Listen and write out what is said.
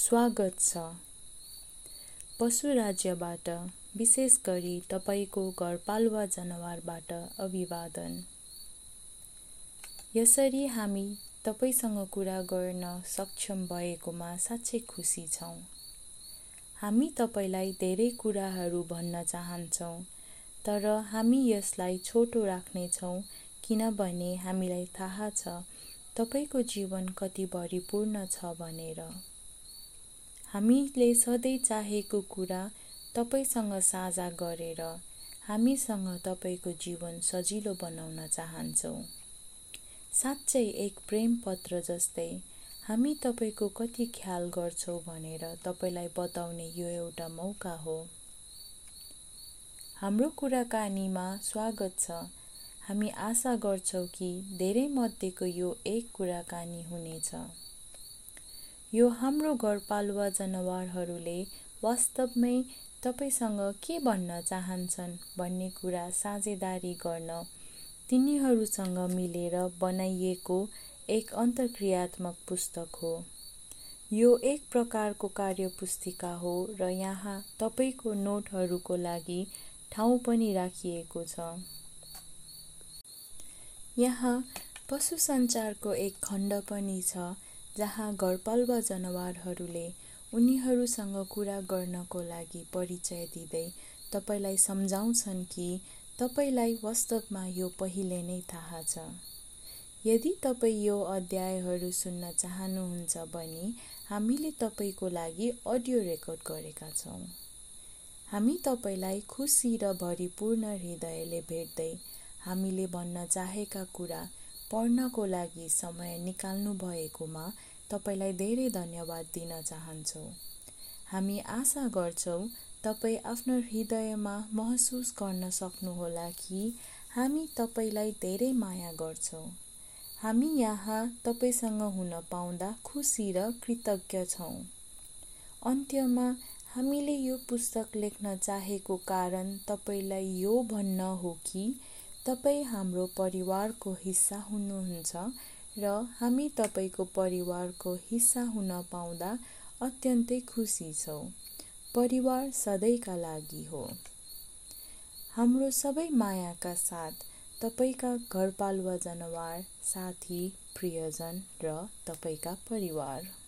स्वागत छ। पशु राज्यबाट विशेष गरी तपाईँको घरपालुवा जनावरबाट अभिवादन। यसरी हामी तपाईँसँग कुरा गर्न सक्षम भएकोमा साँच्चै खुसी छौँ। हामी तपाईँलाई धेरै कुराहरू भन्न चाहन्छौँ तर हामी यसलाई छोटो राख्नेछौँ किनभने हामीलाई थाहा छ तपाईँको जीवन कति भरिपूर्ण छ भनेर। हामीले सधैँ चाहेको कुरा तपाईँसँग साझा गरेर हामीसँग तपाईँको जीवन सजिलो बनाउन चाहन्छौँ। साँच्चै एक प्रेम पत्र जस्तै हामी तपाईँको कति ख्याल गर्छौँ भनेर तपाईँलाई बताउने यो एउटा मौका हो। हाम्रो कुराकानीमा स्वागत छ। हामी आशा गर्छौँ कि धेरै मध्येको यो एक कुराकानी हुनेछ। यो हाम्रो घरपालुवा जनावरहरूले वास्तवमै तपाईँसँग के भन्न चाहन्छन् भन्ने कुरा साझेदारी गर्न तिनीहरूसँग मिलेर बनाइएको एक अन्तर्क्रियात्मक पुस्तक हो। यो एक प्रकारको कार्यपुस्तिका हो र यहाँ तपाईँको नोटहरूको लागि ठाउँ पनि राखिएको छ। यहाँ पशु सञ्चारको एक खण्ड पनि छ जहाँ घरपालुवा जनावरहरूले उनीहरूसँग कुरा गर्नको लागि परिचय दिँदै तपाईँलाई सम्झाउँछन् कि तपाईँलाई वास्तवमा यो पहिले नै थाहा छ। यदि तपाईँ यो अध्यायहरू सुन्न चाहनुहुन्छ भने हामीले तपाईँको लागि अडियो रेकर्ड गरेका छौँ। हामी तपाईँलाई खुसी र भरिपूर्ण हृदयले भेट्दै हामीले भन्न चाहेका कुरा पढ्नको लागि समय निकाल्नु भएकोमा तपाईँलाई धेरै धन्यवाद दिन चाहन्छौँ। हामी आशा गर्छौँ तपाईँ आफ्नो हृदयमा महसुस गर्न सक्नुहोला कि हामी तपाईँलाई धेरै माया गर्छौँ। हामी यहाँ तपाईँसँग हुन पाउँदा खुसी र कृतज्ञ छौँ। अन्त्यमा हामीले यो पुस्तक लेख्न चाहेको कारण तपाईँलाई यो भन्न हो कि तपाईँ हाम्रो परिवारको हिस्सा हुनुहुन्छ र हामी तपाईँको परिवारको हिस्सा हुन पाउँदा अत्यन्तै खुसी छौँ। परिवार सधैँका लागि हो। हाम्रो सबै मायाका साथ तपाईँका घरपालुवा जनावर साथी प्रियजन र तपाईँका परिवार।